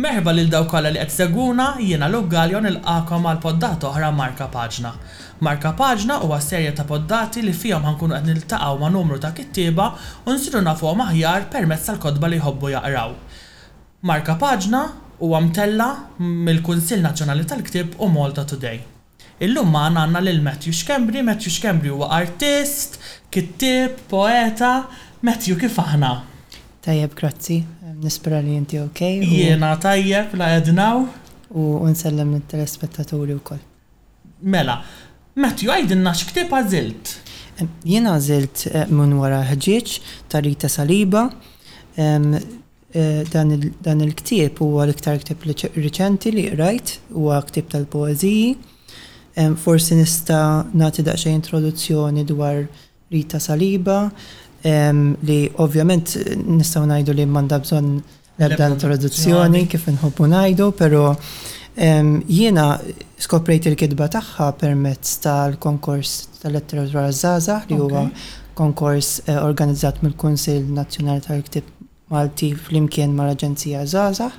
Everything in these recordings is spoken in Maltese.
Merħba lil dawk kollha li qed isegwuna, jiena Luke Galea u nilqagħkom għal poddata oħra Marka Paġna. Marka Paġna huwa serje ta' poddati li fihom ħa nkunu qed niltaqgħu ma' numru ta' kittieba u nsiru nafuhom aħjar permezz tal-kotba li jħobbu jaqraw. Marka Paġna huwa mtella' mill-Kunsill Nazzjonali tal-Ktieb u Malta Today. Illum magħna għandna lil Matthew Schembri, Matthew Schembri huwa artist, kittieb, poeta, Matthew kif aħna? Tajjeb grazzi, nispera li inti ok u. Jiena tajjeb la ednaw. U nsellem lit telespettaturi wkoll. Mela, Matthew għidilna x'ktieb għażilt? Jien għażilt Minn wara l-ħġieġ ta' Rita Saliba, Dan il-ktieb huwa l-iktar ktieb riċenti li qrajt, huwa ktieb tal-poeżiji. Forsi nista' nagħti daqsxejn introduzzjoni dwar Rita Saliba li ovvjament nistgħu ngħidu li m'għandha bżonn l-ebda introduzzjoni kif inħobbu ngħidu, però jiena skoprejt il-kitba tagħha permezz tal-konkors tal-letteratura għaż-żgħażagħ li huwa konkors organizzat mill-Kunsill Nazzjonali tal-Ktieb Malti flimkien mal-Aġenzija Żgħażagħ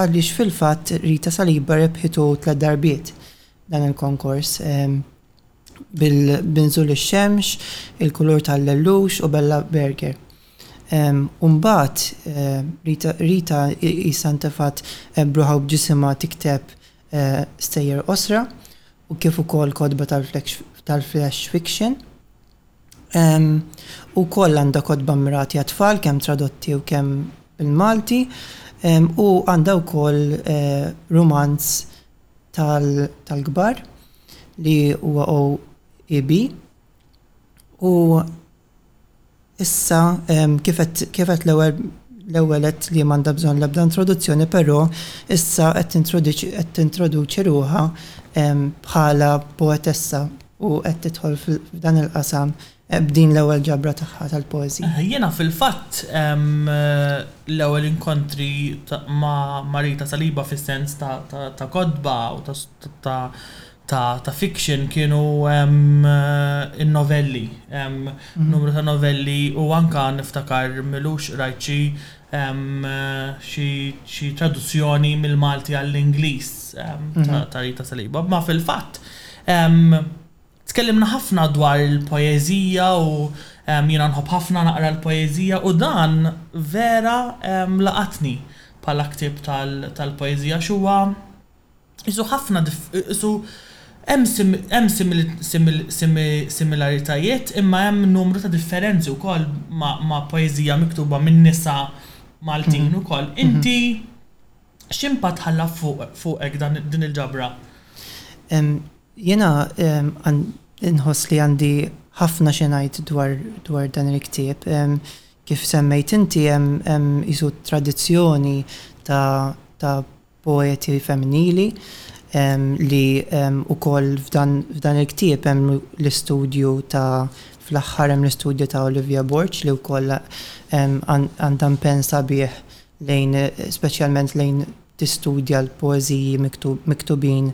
għaliex fil-fatt Rita Saliba rebħitu tliet darbiet dan il-konkors bil-Nżul ix-Xemx, Il-Kulur tal-Lellux u Bella Burger. U mbagħad Rita qisha ntefgħet b'ruħha u b'ġisimha tikteb stejjer qosra u kif ukoll kotba tal-flash fiction. Ukoll għandha kotba mmirati għat-tfal kemm tradotti u kemm bil-Malti u għandha wkoll rumanz tal-kbar li huwa OEB. U issa kif għedt l-ewwel għedt li m'għandha bżonn l-ebda introduzzjoni però issa qed tintroduċi ruħha bħala poetessa. u qed tidħol f'dan il-qasam b'din l-ewwel ġabra tagħha tal-poeżiji? Jiena fil-fatt l-ewwel inkontri ma' Rita Saliba fis-sens ta' kotba u ta' fiction kienu n-novelli, numru ta' novelli u anke niftakar m'ilux qrajt xi Hemm xi traduzzjoni mill-Malti għall-Ingliż ta' Rita Saliba. Imma fil-fatt tkellimna ħafna dwar il-poeżija u jiena nħobb ħafna naqra l-poeżija u dan vera laqatni bħala ktieb tal-poeżija għax huwa Qisu ħafna dif, qisu hemm sim, hemm simil, simil, simi, similaritajiet imma hemm numru ta' differenzi wkoll ma' ma' poeżija miktuba minn nisa Maltin ukoll. Inti x'impatt ħalla fuq, fuqek dan, din il-ġabra? Jiena nħoss li għandi ħafna xi ngħid dwar, dwar dan il-ktieb. Kif semmejt inti hemm, hemm qisu tradizzjoni ta', ta' poeti femminili li wkoll f'dan il-ktieb hemm l-istudju ta' fl-aħħar hemm l-istudju ta' Olivia Borg li wkoll għandha mpenn sabiħ lejn speċjalment lejn tistudja l-poeżiji miktubin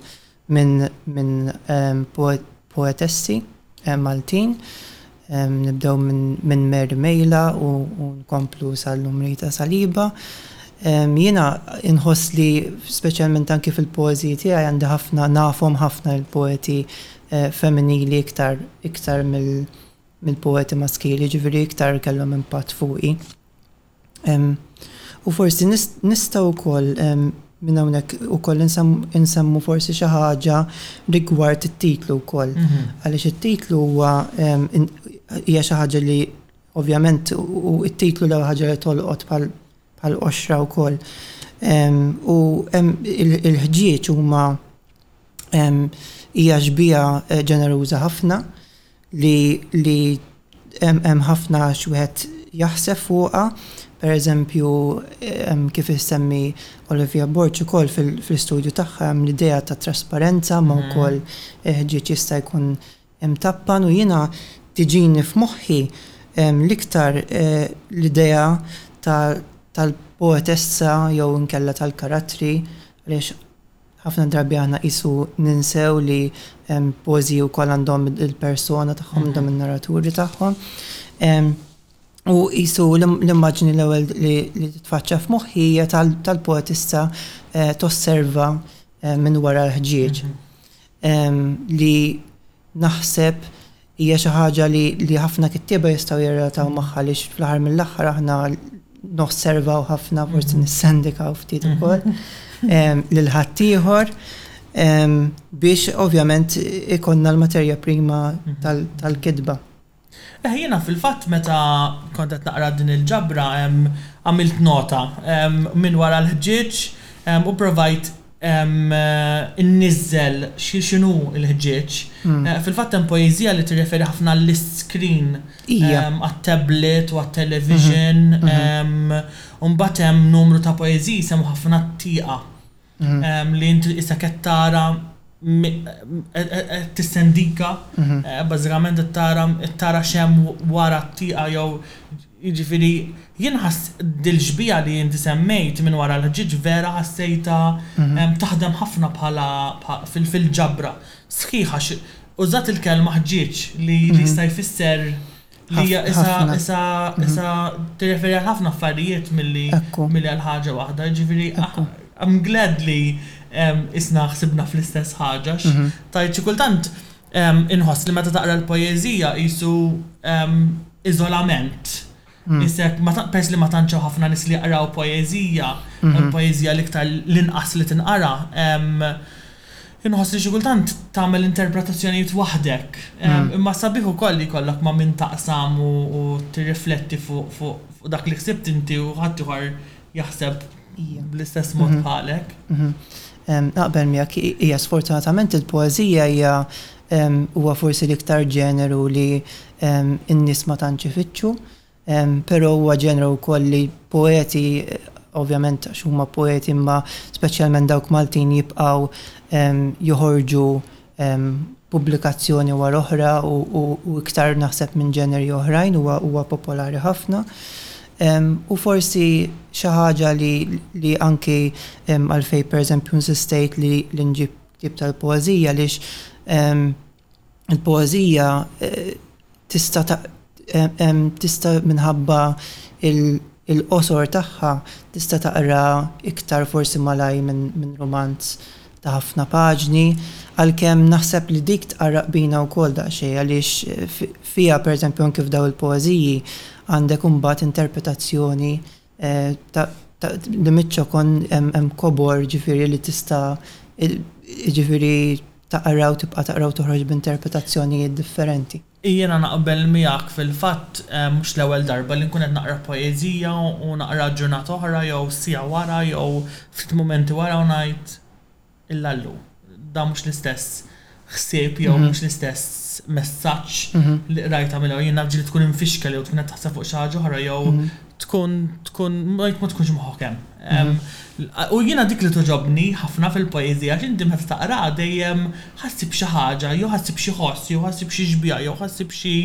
minn poetessi Maltin, nibdew minn Mary Mejla u nkomplu sal-lum Rita Saliba. Jiena inħoss li speċjalment anki fil-poeżiji tiegħi għandi ħafna nafhom ħafna l-poeti femminili iktar iktar mill-poeti maskili, jiġifieri iktar kellhom impatt fuqi. U forsi nistgħu wkoll minn hawnhekk ukoll insemmu forsi xi ħaġa rigward it-titlu wkoll. Għaliex it-titlu huwa hija xi ħaġa li ovvjament u t-titlu l-ewwel ħaġa li tolqot bħal qoxra wkoll. U l-ħġieġ huma hija xbieha ġeneruża ħafna. li li hemm ħafna x'wieħed jaħseb fuqha, pereżempju kif issemmi Olivia Borg ukoll fl-istudju tagħha hemm l-idea ta' trasparenza ma wkoll il-ħġieġ jista' jkun imtappan u jiena tiġini f'moħħi l-iktar l-idea tal-poetessa jew inkella tal-karattri għaliex Ħafna drabi aħna qisu ninsew li poeżiji wkoll għandhom il-persona tagħhom, għandhom in-narraturi tagħhom. U qisu l-immaġni l-ewwel li titfaċċa f'moħħi hija tal-poetista eh, tosserva eh, minn wara l-ħġieġ. Mhm. Li naħseb Hija xi ħaġa li ħafna kittieba jistgħu jirrelataw magħha għaliex fl-aħħar mill-aħħar aħna nosservaw ħafna, forsi nissendikaw ftit ukoll lil ħaddieħor biex ovvjament ikollna l-materja prima tal-kitba. Eħ, jiena fil-fatt meta kont qed naqra din il-ġabra għamilt nota minn wara l-ħġieġ u pprovajt, inniżżel x'inhu l-ħġieġ. Fil-fatt hemm poeżija li tirreferi ħafna għall-iscreen għat-tablet u għat-television. U mbagħad hemm numru ta' poeżiji jsemmu ħafna t-tieqa li int issa qed tara qed tistendika bażikament qed tara x'hemm wara t-tieqa jew Jiġifieri, jien ħass dil-xbieha li inti semmejt minn wara l-ħġieġ vera ħassejtha taħdem ħafna bħala fil-ġabra. Sħiħ għax użat il-kelma ħġieġ li jista' jfisser li hija qisha tirreferi għal ħafna affarijiet milli għal ħaġa waħda. Jiġifieri, I'm glad li qisna ħsibna fl-istess ħaġa għax tgħid xi kultant, Inħoss li meta taqra l-poeżija qisu iżolament. Isek, peress li ma tantx hawn ħafna nies li jaqraw poeżija, il-poeżija l-iktar l-inqas li tinqara, inħoss li xi kultant tagħmel interpretazzjonijiet waħdek. Imma sabiħ ukoll li jkollok ma' min taqsam u tirrifletti fuq dak li ħsibt inti u ħaddieħor jaħseb bl-istess mod bħalek. Naqbel miegħek hija sfortunatament il-poeżija hija huwa forsi l-iktar ġeneru li n-nies ma tantx ifittxu, però huwa ġeneru wkoll li poeti ovvjament għax huma poeti imma speċjalment dawk Maltin jibqgħu joħorġu pubblikazzjoni wara oħra u iktar naħseb minn ġeneri oħrajn huwa popolari ħafna. U forsi xi ħaġa li anki għalfejn pereżempju nsistejt li nġib ktieb tal-poeżija għaliex il-poeżija tista' tista' minħabba l-qosor tagħha tista' taqra iktar forsi malajr minn rumanz ta' ħafna paġni, għalkemm naħseb li dik tqarraq bina wkoll daqsxejn għaliex fiha pereżempju anke f'dawn il-poeżiji għandek imbagħad interpretazzjoni li miċ-ċokon hemm kobor ġifieri li tista' jiġifieri taqra u tibqa' taqra u toħroġ b'interpretazzjonijiet differenti. Jiena naqbel miegħek fil-fatt mhux l-ewwel darba li nkun qed naqra poeżija u naqraha ġurnata oħra jew siegħa wara jew ftit mumenti wara u ngħid illa llum. Dan mhux l-istess ħsieb jew mhm. mhux l-istess messaġġ mhm. li qrajta mill jien nafġi li tkun infixkel jew tkun qed taħseb fuq xi ħaġa oħra jew mhm. tkun tkun ma tkunx moħħok hemm. U jiena dik li toġobni ħafna fil-poeżija għax inti meta taqra dejjem ħassib xi ħaġa, jew ħassib xi ħoss, jew ħassib xi xbija, jew ħassib xi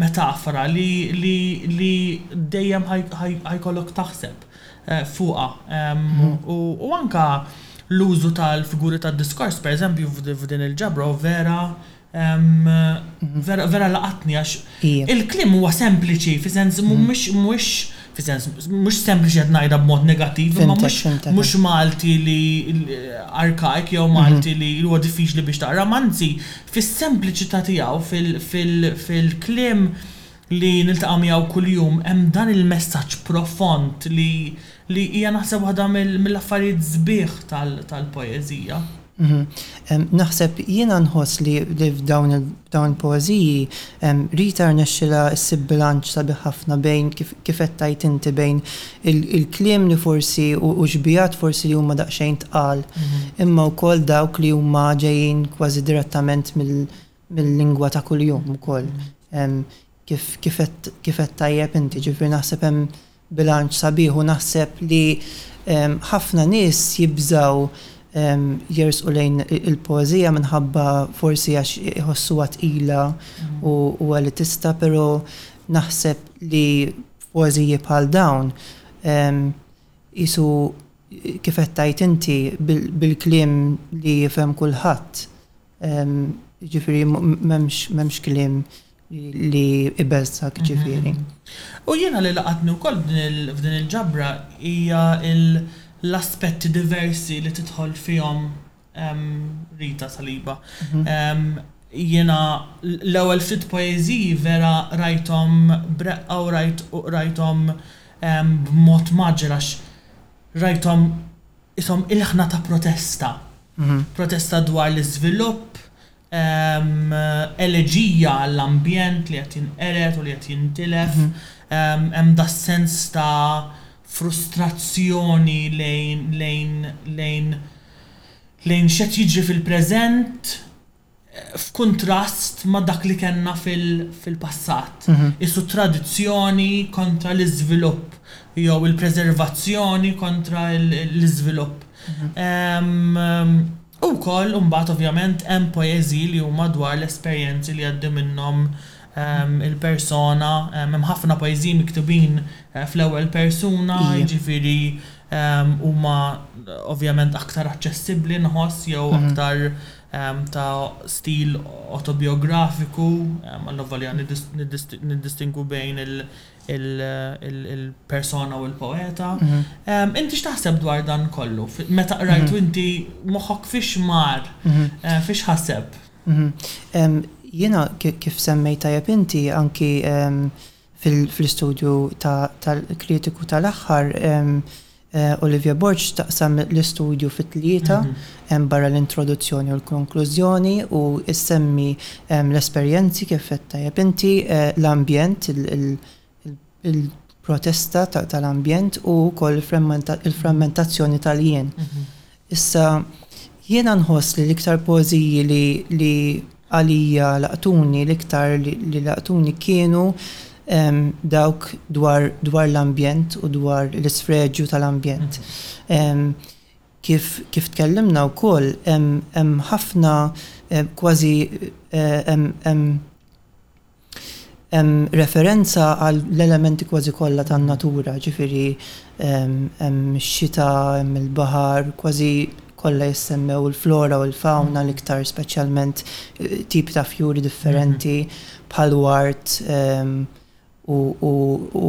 metafora li dejjem ħajkollok taħseb. fuqha u anke l-użu tal-figuri tad-diskors pereżempju f'din il-ġabra u vera vera laqatni għax il-kliem huwa sempliċi fi sens mhux mhux fi sens mhux sempliċi qed ngħidha b'mod negattiv imma mhux mhux Malti li archaic jew Malti li huwa diffiċli biex taqrah ma anzi fis-sempliċità tiegħu fil-kliem li niltaqa' miegħu kuljum hemm dan il-messaġġ profond li li hija naħseb waħda mill-affarijiet sbieħ tal-poeżija. Naħseb jiena nħoss li f'dawn il-poeżiji Rita rnexxilha ssib bilanċ sabiħ ħafna bejn kif qed tgħid inti bejn il-kliem li forsi u xbijat forsi li huma daqsxejn tqal imma wkoll dawk li huma ġejjin kważi direttament mill-lingwa ta' kuljum ukoll. Kif għedt tajjeb inti, ġifieri naħseb hemm bilanċ sabiħ u naħseb li ħafna nies jibżgħu jersqu lejn il-poeżija minħabba forsi għax iħossuha tqila u elitista, però naħseb li f'poeżiji bħal dawn qisu kif qed tgħid inti bil-kliem li jifhem kulħadd Ġifiri, memx klim li ibeżżak ġifiri. U jiena li laqatni wkoll f'din il-ġabra hija l-aspetti diversi li tidħol fihom Rita Saliba. Jiena l-ewwel ftit poeżiji vera rajthom b'reqqa u rajthom b'mod mgħaġġel għax rajthom qishom ilħna ta' protesta, protesta dwar l-iżvilupp, eleġija għall-ambjent li qed jinqered u li qed jintilef, hemm das-sens ta' frustrazzjoni lejn lejn lejn lejn x'qed jiġri fil-preżent f'kuntrast ma' dak li kellna fil-passat, qisu tradizzjoni kontra l-iżvilupp jew il-preservazzjoni kontra l-iżvilupp. U wkoll imbagħad ovvjament hemm poeżiji li huma dwar l-esperjenzi li jgħaddi minnhom il-persona, hemm ħafna poeżiji miktubin fl-ewwel persuna, jiġifieri huma ovvjament aktar aċċessibbli nħoss jew aktar ta' stil awtobijografiku, allavolja niddistingwu bejn il-persona u l-poeta. Inti x'taħseb dwar dan kollu? Meta qrajtu inti moħħok fiex mar, fiex ħaseb? Jiena kif semmejt tajjeb inti anki Fl-istudju tal-kritiku tal-aħħar, Olivia Borg taqsam l-istudju fi tlieta, barra l-introduzzjoni u l-konklużjoni, u ssemmi l-esperjenzi, kif għedt tajjeb inti, l-ambjent, il-protesta tal-ambjent, u wkoll il-frammentazzjoni tal-jien. Issa, jiena nħoss li l-iktar poeżiji li għalija laqtuni l-iktar li laqtuni kienu dawk dwar l-ambjent u dwar l-isfreġju tal-ambjent. Kif tkellimna wkoll hemm ħafna kważi hemm Hemm referenza għall-elementi kważi kollha tan-natura, jiġifieri hemm ix-xita, hemm il-baħar, kważi kollha jissemmew il-flora u l-fawna l-iktar speċjalment tipi ta' fjuri differenti bħall-ward u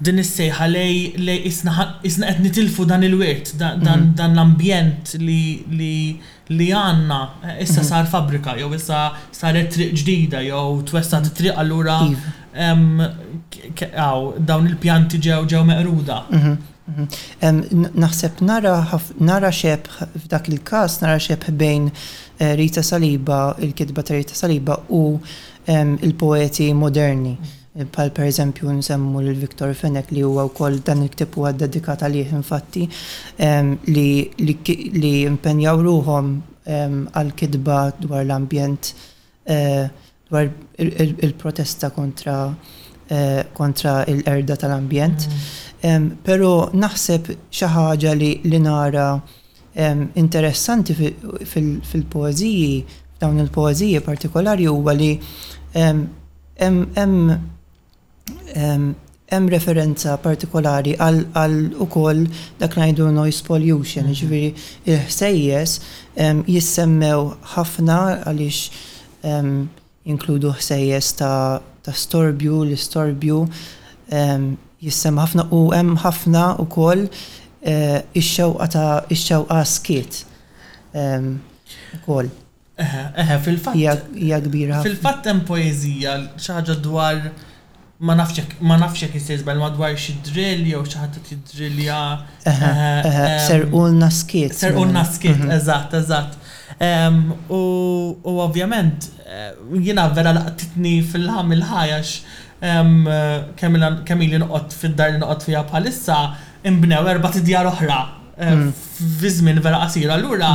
Din is-sejħa lej, lej qisna, qisna qed nitilfu dan il-wirt, da, dan, dan l-ambjent li, li, li għandna, issa sar fabbrika jew issa saret triq ġdida jew twessgħet it-triq allura hawn dawn il-pjanti ġew, ġew meqruda. Naħseb nara ħaf, nara xebh f'dak il-każ, nara xebh bejn Rita Saliba, il-kitba ta' Rita Saliba u l-poeti moderni. Bħal pereżempju nsemmu lil Victor Fenech li huwa wkoll dan il-ktieb huwa ddedikat għalih infatti, li impenjaw ruħhom għall-kitba dwar l-ambjent, dwar il-protesta kontra kontra l-qerda tal-ambjent. Però naħseb xi ħaġa li nara interessanti fil-poeżiji, f'dawn il-poeżiji partikolari huwa li, Hemm referenza partikolari għal ukoll dak li ngħidu noise pollution, jiġifieri l-ħsejjes jissemmew ħafna għaliex jinkludu ħsejjes ta' storbju, l-istorbju jissemma' ħafna u hemm ħafna wkoll ix-xewqa ta' ix-xewqa għas-skiet ukoll. Eħe, eħe, fil-fatt. Hija, hija kbira ħafna. Fil-fatt hemm poeżija, xi ħaġa dwar ma nafx jekk ma nafx jekk jista' jiżball ma dwar xi drill jew xi ħadd qed jiddrillja. Eħe, eħe, serqulna skiet. Serqulna skiet, eżatt, eżatt. U u ovvjament jiena vera laqtitni fil-ħam il-ħaj għax kemm ilha kemm ili noqgħod fid-dar li noqgħod fiha bħalissa inbnew erbat idjar oħra fi żmien vera qasir. Allura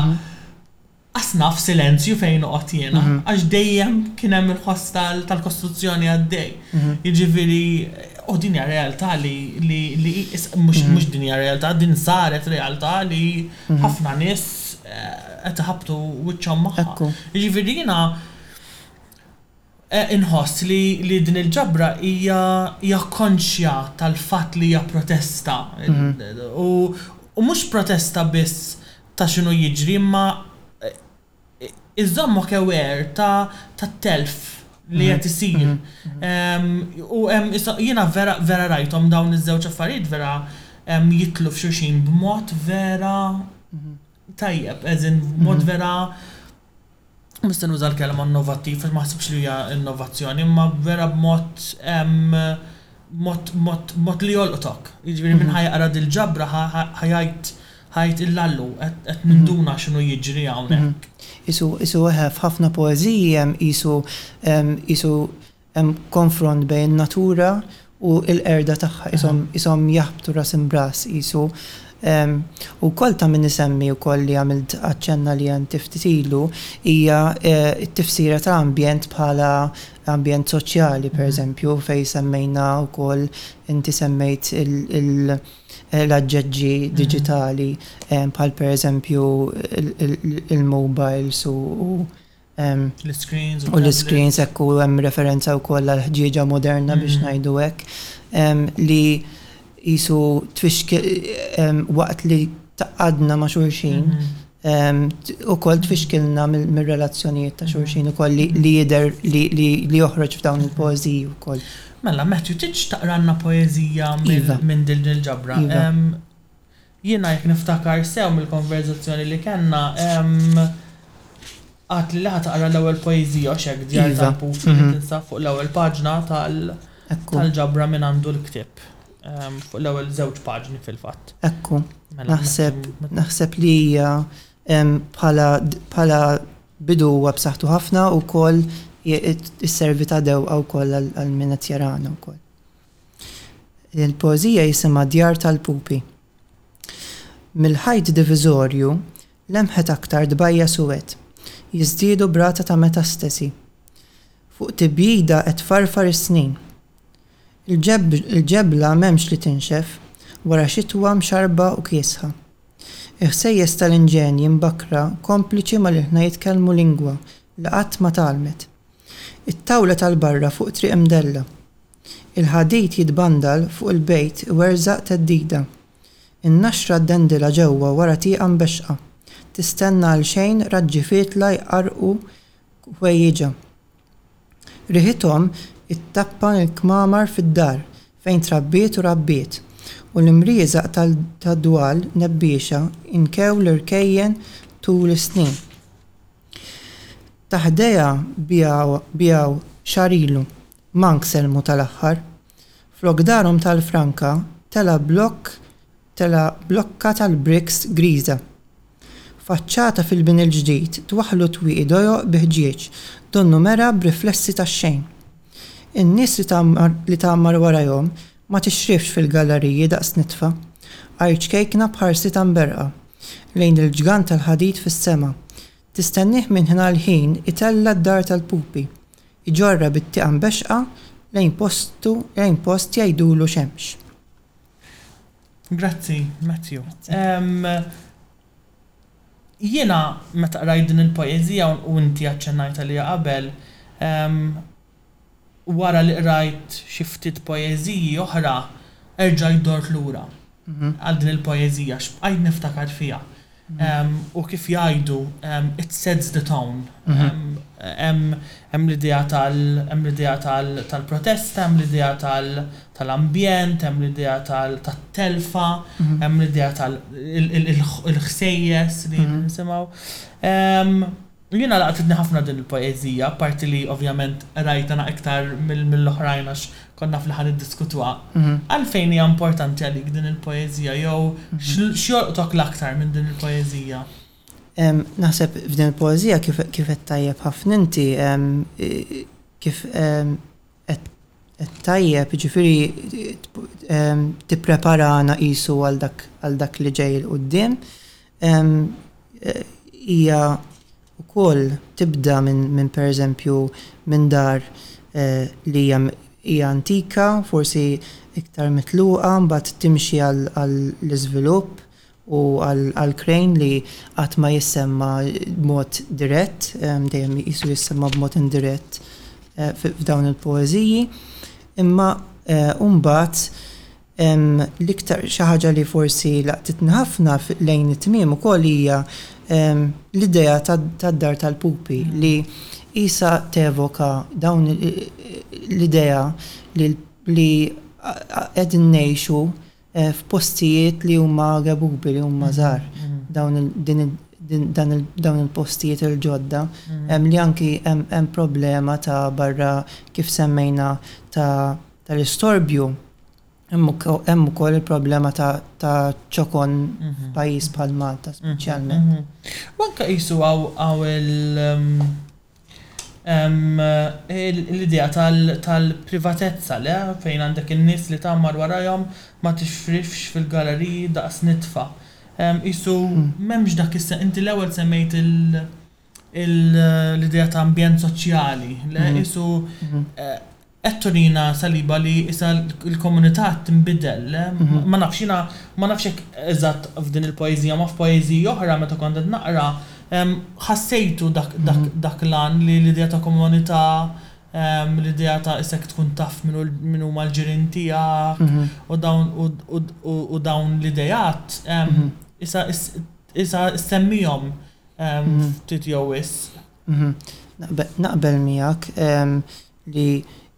Qas naf silenzju fejn noqgħod jiena għax dejjem kien hemm il-ħoss tal-kostruzzjoni għaddej. Jiġifieri u din hija realtà li mhux din hija realtà, din saret realtà li ħafna nies qed iħabbtu wiċċhom magħha. Jiġifieri jiena inħoss li din il-ġabra hija konxja tal-fatt li hija protesta u mhux protesta biss ta' x'inhu jiġri imma iżżommok aware ta' tat-telf li qed isir. U hemm iso-, jiena vera, vera rajthom dawn iż-żewġ affarijiet vera jidħlu f'xulxin b'mod vera tajjeb, as in b'mod vera mhux se nuża l-kelma innovattiv għax ma naħsibx li hija innovazzjoni, imma vera b'mod mod mod mod li jolqtok. Jiġifieri min ħajaqra dil-ġabra ħa ħa jgħid ħa jgħid illallu qed qed ninduna x'inhu jiġri hawnhekk. Qisu qisu eħe f'ħafna poeżiji hemm qisu qisu Hemm konfront bejn in-natura u l-qerda tagħha, qishom qishom jaħbtu ras imb'ras qisu. U wkoll ta' min isemmi wkoll li għamilt aċċenn għalih inti ftit ilu, hija t-tifsira ta' ambjent bħala ambjent soċjali, pereżempju, fejn semmejna wkoll inti semmejt l-aġġeġġi diġitali bħal pereżempju l-mowbajls u u l-iscreens hekk u hemm referenza wkoll għall-ħġieġa moderna biex ngħidu hekk li qisu tfixkel waqt li tgħaqqadna ma' xulxin ukoll tfixkilna mir-relazzjonijiet ta' xulxin ukoll li jidher li joħroġ f'dawn il-poeżiji wkoll. Mela Matthew tridx taqralna poeżija minn din il-ġabra? Jiena jekk niftakar sew mill-konverżazzjoni li kellna, għadtli li ħa taqra l-ewwel poeżija, hux hekk, Djar tal-Puf, li tinsab fuq l-ewwel paġna tal, tal-ġabra Min Għandu l-Ktieb. fuq l-ewwel żewġ paġni fil-fatt. Ekku. Naħseb, naħseb li hija bħala, bħala bidu huwa b'saħħtu ħafna u wkoll isservi ta' dewqa wkoll għal min qed jarana wkoll. Il-poeżija jisimha Djar tal-Pupi. Mill-ħajt diviżorju lemħet aktar dbajja suwed, jiżdiedu b'rata ta' metastasi. Fuq tibjida qed tfarfar is-snin. Il-ġebla m'hemmx li tinxef wara xitwa mxarrba u kiesħa. Il-ħsejjes tal-inġenji mbakkra kompliċi mal-ilħna jitkellmu lingwa li qatt ma tgħallmet. It-tawla tal-barra fuq triq imdellgħa. Il-ħadid jitbandal fuq il-bejt iwerżaq theddida. In-naxra ddendilha ġewwa wara tieqa mbexxqa. Tistenna għalxejn raġġi fietla jqarrqu ħwejjiġha. Riħithom ittappan il-kmamar fid-dar fejn trabbiet u rabbiet, u l-imrieżaq tad-dwal nebbiexa jnkew l-irkejjen tul is-snin. Ta' ħdejha biegħu xahar ilu. Mank sellmu tal-aħħar. Flok darhom tal-franka tela' blokk tela' blokka tal-bricks griża. Faċċata fil-bini l-ġdid twaħħlu twieqi dojoq bi ħġieġ donnu mergħa b'riflessi tax-xejn. In-nies li tgħammar li tgħammar warajhom ma tixrifx fil-gallariji daqs nitfa. Għajr ċkejkna b'ħarsitha mberrqa lejn il-ġgant tal-ħadid fis-sema. Tistennieh minn ħina l-ħin itella' d-dar tal-pupi. Iġorrha bit-tieqa mbexxqa lejn postu lejn post jgħidulu x'hemmx. Grazzi, Matthew. Jiena meta qrajt din il-poeżija u inti aċċennajt għaliha qabel, wara li qrajt xi ftit poeżiji oħra, erġajt dort lura. għal din il-poeżija x'bqajt niftakar fiha u kif jgħidu it sets the tone hemm l-idea tal hemm l-idea tal tal-protesta hemm l-idea tal tal-ambjent hemm l-idea tal tat-telfa hemm l-idea tal il-ħsejjes li nisimgħu. Jiena laqtitni ħafna din il-poeżija, apparti li ovvjament qrajtha na iktar mill-oħrajn għax konna fl-aħħar niddiskutuha. Għalfejn hija importanti għalik din il-poeżija jew x'jolqtok l-aktar minn din il-poeżija? Naħseb f'din il-poeżija kif għedt tajjeb ħafna inti, kif għedt tajjeb, jiġifieri tippreparana qisu għal dak li ġej 'il quddiem. Hija wkoll tibda minn pereżempju minn dar li hija hija antika, forsi iktar mitluqa, mbagħad timxi għall-iżvilupp u għall-krejn li qatt ma jissemma' b'mod dirett, dejjem qisu jissemma' b'mod indirett f'dawn il-poeżiji. Imma mbagħad L-iktar xi ħaġa li forsi laqtitni ħafna lejn it-tmiem ukoll hija l-idea tad-dar tal-pupi li qisha tevoka dawn l-idea li qegħdin ngħixu f'postijiet li huma gebubi, li huma żgħar, dawn il-postijiet il-ġodda li anki hemm problema ta' barra kif semmejna ta' tal-istorbju, hemm ukoll il-problema ta' ċokon f'pajjiż bħal Malta speċjalment. U anke qisu hawn l-idea tal-privatezza, le? Fejn għandek in-nies li tgħammar warajhom ma tixrifx fil-galleriji daqs nitfa. Qisu m'hemmx dak is-, inti l-ewwel semmejt il-, l-idea ta' ambjent soċjali, li qisu qed turina Saliba li issa l-komunità qed tinbidel, le? Ma nafx, jiena ma nafx jekk eżatt f'din il-poeżija, ma f'poeżiji oħra meta kont qed naqra, ħassejtu dak dak l-għan li l-idea ta' komunità, l-idea ta' issa jekk tkun taf min huma l-ġirien tiegħek, u dawn u dawn l-ideat, issa issemmihom. ftit jew wisq. Naqbel miegħek li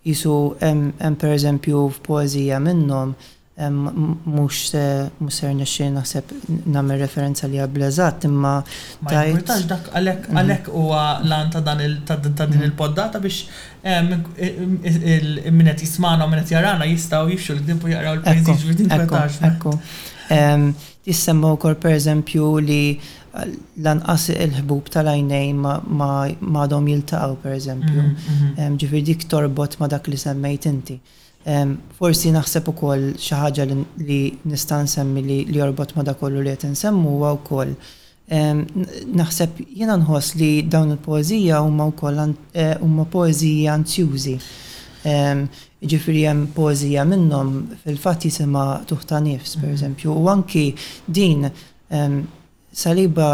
qisu hemm pereżempju f'poeżija minnhom mhux se mhux ser nexxi naħseb nagħmel referenza li għab l-eżatt imma Ma jimpurtax dak għalhekk għalhekk huwa l-għan ta' dan ta' din il-poddata biex min qed jismagħna u min qed jarana jistgħu jixxu l-ktieb u jaqraw il-poeżiji ġifieri tinkwetax. Ekku, ekku. Tissemma wkoll pereżempju li lanqas il-ħbub tal-għajnejn ma għadhom jiltaqgħu, pereżempju. Ġifieri dik torbot ma' dak li semmejt inti. Forsi naħseb ukoll xi ħaġa li nista' nsemmi li jorbot ma' dak kollu li qed insemmu huwa wkoll, naħseb, jiena nħoss li dawn il-poeżija huma wkoll huma poeżiji anzjużi. Jiġifieri hemm poeżija minnhom fil-fatt jisimha Tuħ ta' Nifs, pereżempju, u anki din Saliba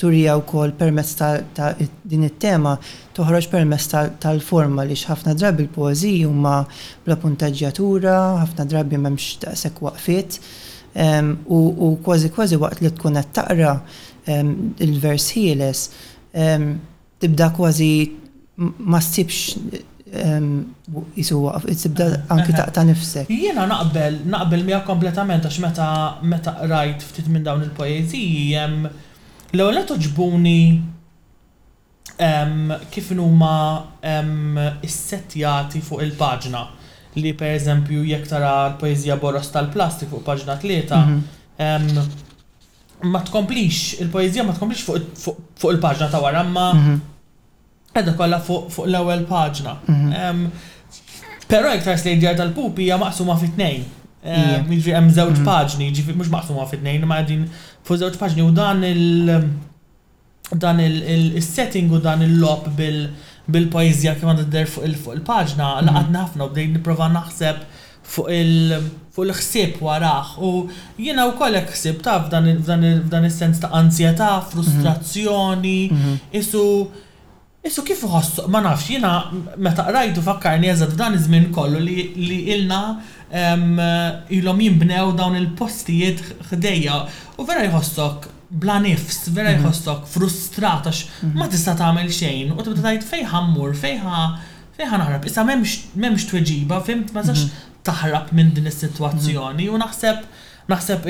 turiha wkoll permezz ta' din it-tema toħroġ permezz tal-forma għaliex ħafna drabi l-poeżiji huma bla puntaġġjatura, ħafna drabi m'hemmx daqshekk waqfiet u kważi kważi waqt li tkun qed taqra il-vers ħieles tibda kważi ma ssibx jisuwa, tibda anki taqta' nifsek. Jiena naqbel, naqbel miegħek kompletament għax meta, meta qrajt ftit minn dawn il-poeżiji hemm, l-ewwel nett għoġbuni kif inhuma issettjati fuq il-paġna li pereżempju jekk tara l-poeżija Boroż tal-Plastik fuq paġna tlieta hemm, ma tkomplix, il-poeżija ma tkomplix fuq il-paġna ta' wara imma qiegħda kollha fuq l-ewwel paġna. Però iktar slejt Djar tal-Pupi hija maqsuma fi tnejn. Jiġri hemm żewġ paġni, jiġifieri mhux maqsuma fi tnejn imma qegħdin fuq żewġ paġni u dan il- dan is-setting u dan il-logħob bil-poeżija kif għandha tidher fuq il-paġna laqatni ħafna u bdejt nipprova naħseb fuq il-ħsieb warah. U jiena wkoll hekk ħsibt taf f'dan is-sens ta' anzjetà, frustrazzjoni, qisu Qisu kif iħossu, ma nafx, jiena meta qrajtu fakkarni eżatt f'dan iż-żmien kollu li ilna ilhom jinbnew dawn il-postijiet ħdejja u vera jħossok bla nifs, vera jħossok frustrat għax ma tista' tagħmel xejn u tibda tgħid fejn ħa mmur, fejn ħa fejn ħa naħrab, issa m'hemmx tweġiba, fimt, ma tistax taħrab minn din is-sitwazzjoni u naħseb naħseb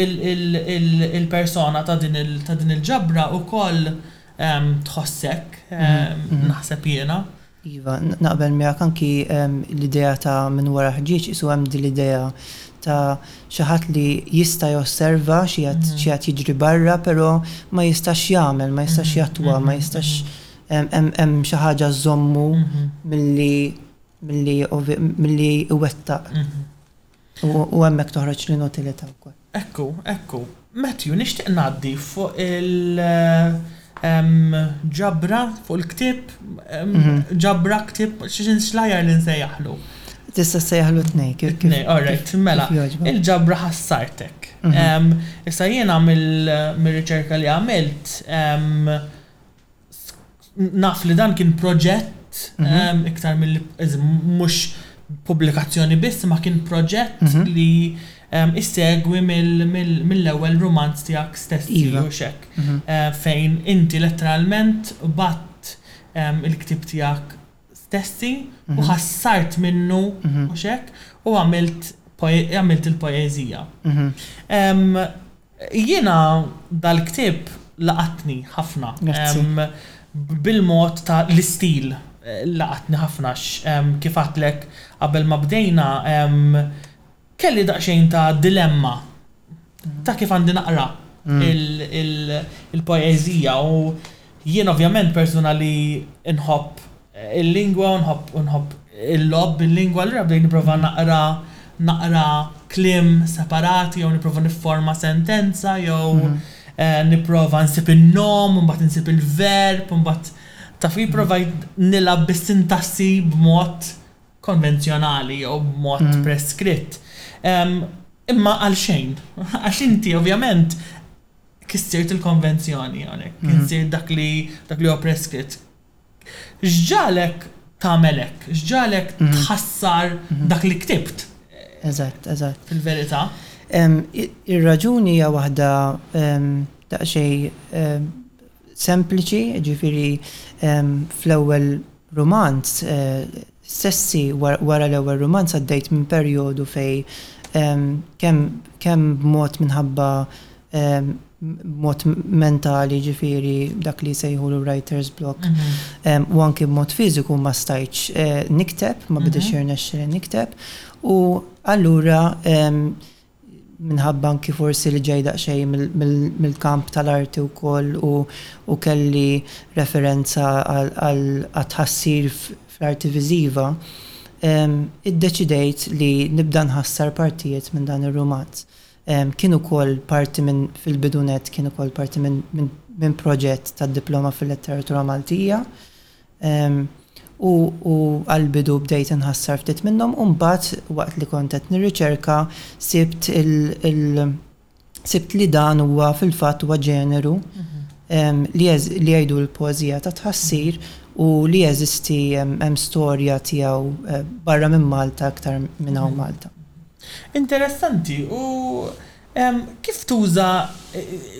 il-persona ta' din il-ġabra wkoll tħossek, naħseb jiena. Iva, naqbel miegħek anki l-idea ta' minn wara ħġieġ qisu hemm din l-idea ta' xi ħadd li jista' josserva xi qed jiġri barra però ma jistax jagħmel, ma jistax jattwa, ma jistax hemm xi ħaġa żżommu milli iwettaq. U hemmhekk toħroġ l-inutilità wkoll. Ekku, ekku. Matthew, nixtieq ngħaddi fuq il- ġabra, fuq il-ktieb, ġabra, ktieb, x'lajjar li nsejjaħlu? Tista' ssejjaħlu t-tnejn, kif. It-tnejn, all right, mela. Il-ġabra ħassartek. Issa jiena mir-riċerka li għamilt, naf li dan kien proġett ehm, iktar mill mhux pubblikazzjoni biss, ma kien proġett mhm. li ehm, issegwi mill-ewwel romanz tiegħek stess iva. u xek. Mhm. Eh, fejn inti letteralment batt ehm, il-ktib tiegħek stessi u mhm. ħassart minnu u xek u għamilt għamilt il-poezija. Jiena dal-ktieb laqatni ħafna. Grazzi. Bil-mod ta' l-istil laqatni ħafna għax kif għedtlek qabel ma bdejna kelli daqsxejn ta' dilemma ta' kif għandi naqra il-poeżija u jien ovvjament persuna li nħobb il-lingwa u nħobb u nħobb il-logħob bil-lingwa allura bdejt nipprova naqra naqra kliem separati jew nipprova nifforma sentenza jew nipprova nsib in-nom u mbagħad insib il-verb u mbagħad taf ipprovajt nilgħab bis-sintassi b'mod konvenzjonali jew b'mod preskritt. Imma għalxejn. Għax inti ovvjament kissirt il-konvenzjoni hawnhekk, kissirt dak li dak li huwa preskritt. X'ġagħlek tagħmel hekk? X'ġagħlek tħassar dak li ktibt? Eżatt, eżatt. Fil-verità. Ir-raġuni hija waħda daqsxejn sempliċi, jiġifieri fl-ewwel rumanz Stessi, wara l-ewwel rumanz għaddejt minn perjodu fejn kemm kemm b'mod minħabba b'mod mentali jiġifieri dak li jsejħulu writer's block u anki b'mod fiżiku ma stajtx nikteb, ma bidiex jirnexxili nikteb u allura minħabba anki forsi li ġej daqsxejn mill-kamp tal-arti wkoll u kelli referenza għat-tħassir fl-arti viżiva, iddeċidejt li nibda nħassar partijiet minn dan ir-rumanz. Kien ukoll parti minn, fil-bidu nett kien ukoll parti minn proġett tad-Diploma fil-Letteratura Maltija. u għall-bidu bdejt inħassar ftit minnhom u mbagħad waqt li kont qed nirriċerka sibt sibt li dan huwa fil-fatt huwa ġeneru li jgħidu l-poeżija ta' tħassir u li jeżisti hemm storja tiegħu barra minn Malta iktar minn hawn Malta. Interessanti u Kif tuża,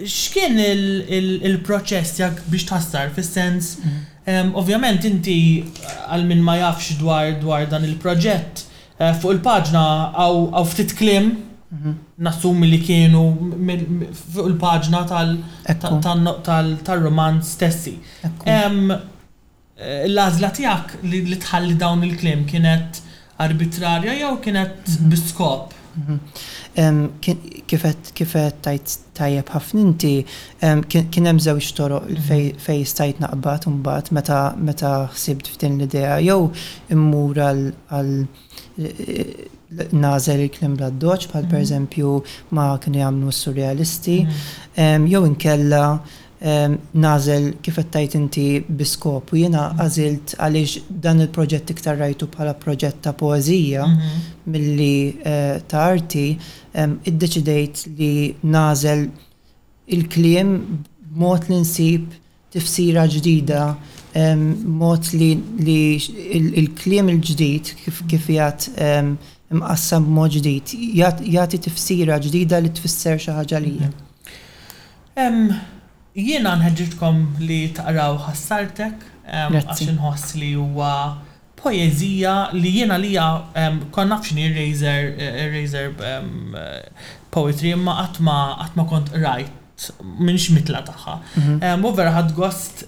x'kien il-proċess tiegħek biex tħassar, fis-sens, ovvjament inti għal min ma jafx dwar dan il-proġett, fuq il-paġna hawn ftit kliem, nassumi li kienu fuq il-paġna tar-rumanz stessi. L-għażla tiegħek li tħalli dawn il-kliem kienet arbitrarja jew kienet bi skop? Kif għedt tajjeb ħafna inti, kien hemm żewġ toroq fejn stajt naqbad imbagħad meta ħsibt f'din l-idea. Jew immur għal nagħżel il-kliem bl-addoċċ bħal pereżempju ma kienu jagħmlu s-Surrealisti, jew inkella nagħżel kif qed tgħid inti bi skop u jiena għażilt għaliex dan il-proġett iktar rajtu bħala proġett ta' poeżija milli ta' arti, iddeċidejt li nagħżel il-kliem b'mod li nsib tifsira ġdida, mod li l-kliem il-ġdid kif qiegħed imqassam b'mod ġdid jagħti tifsira ġdida li tfisser xi ħaġa lija. Jiena nħeġġiġkom li taqraw Ħassartek għax inħoss li huwa poeżija li jien għalija kont naf x'inhi r-razor poetry imma qatt ma qatt ma kont qrajt, m'iniex mitla tagħha. U vera ħadt gost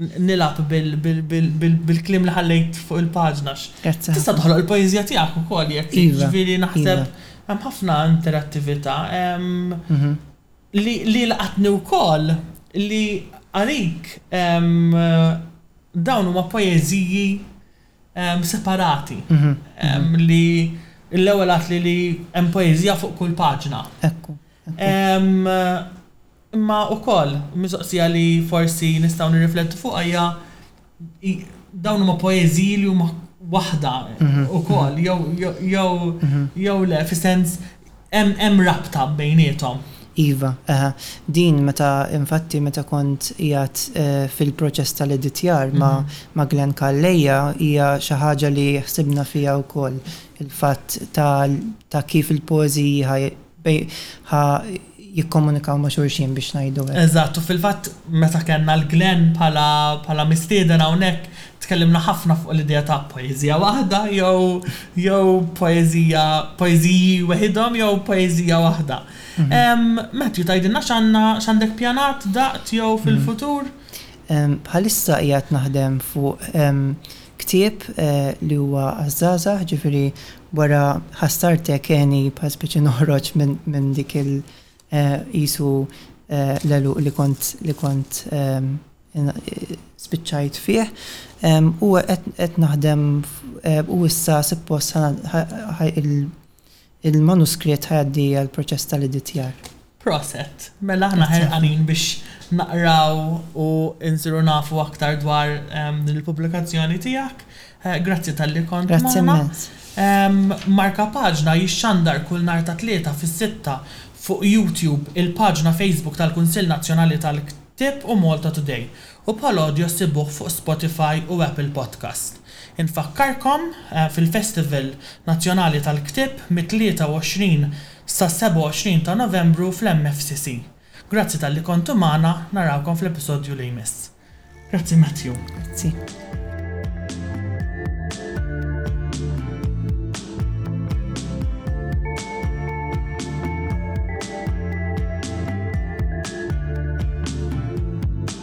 nilgħab bil-kliem li ħallejt fuq il-paġna għax tista' toħloq il-poeżija tiegħek ukoll jekk trid, jiġifieri naħseb hemm ħafna interattività. Li laqatni wkoll li għalik dawn huma poeżiji separati li l-ewwel għedtli li hemm poeżija fuq kull paġna. Imma wkoll, mistoqsija li forsi nistgħu nirriflettu fuqha hija dawn huma poeżiji li huma waħda wkoll jew le fis-sens hemm rabta bejniethom? Iva, eħe. Din meta infatti meta kont qiegħed fil-proċess tal-editjar ma' Glenn Calleja hija xi ħaġa li ħsibna fiha wkoll, il-fatt ta' kif il-poeżiji ħa Bej ħa jikkomunikaw ma' xulxin biex ngħidu hekk. Eżatt, u fil-fatt meta kellna l Glenn bħala bħala mistieden hawnhekk tkellimna ħafna fuq l-idea ta' poeżija waħda jew jew poeżija poeżiji weħidhom jew poeżija waħda. Matthew tgħidilna x'għandna x'għandek pjanat daqt jew fil-futur? Bħalissa qiegħed naħdem fuq Ktieb li huwa għaż-żgħażagħ, ġifieri wara ħasartek għeni bħal spiċċa noħroġ minn dik il qisu l-għeluq li kont li kont spiċċajt fih. U qed naħdem u issa suppost ħa il Il-manuskriet ħa jgħaddi għal proċess tal-editjar. Proset. Mela aħna ħerqanin biex naqraw u nsiru nafu aktar dwar din il-pubblikazzjoni tiegħek. Grazzi talli kont magħna. Grazzi immens. Markapaġna jixxandar kull nhar ta' Tlieta fis-sitta fuq YouTube, il-paġna Facebook tal-Kunsill Nazzjonali tal-Ktieb u Malta Today, u bħal audio ssibuh fuq Spotify u Apple Podcast. Infakkarkom, fil-Festival Nazzjonali tal-Ktieb mit-23 sas-27 ta' Novembru fl-MFCC. Grazzi talli kontu magħna, narawkom fl-episodju li jmiss. Grazzi Matthew. Grazzi.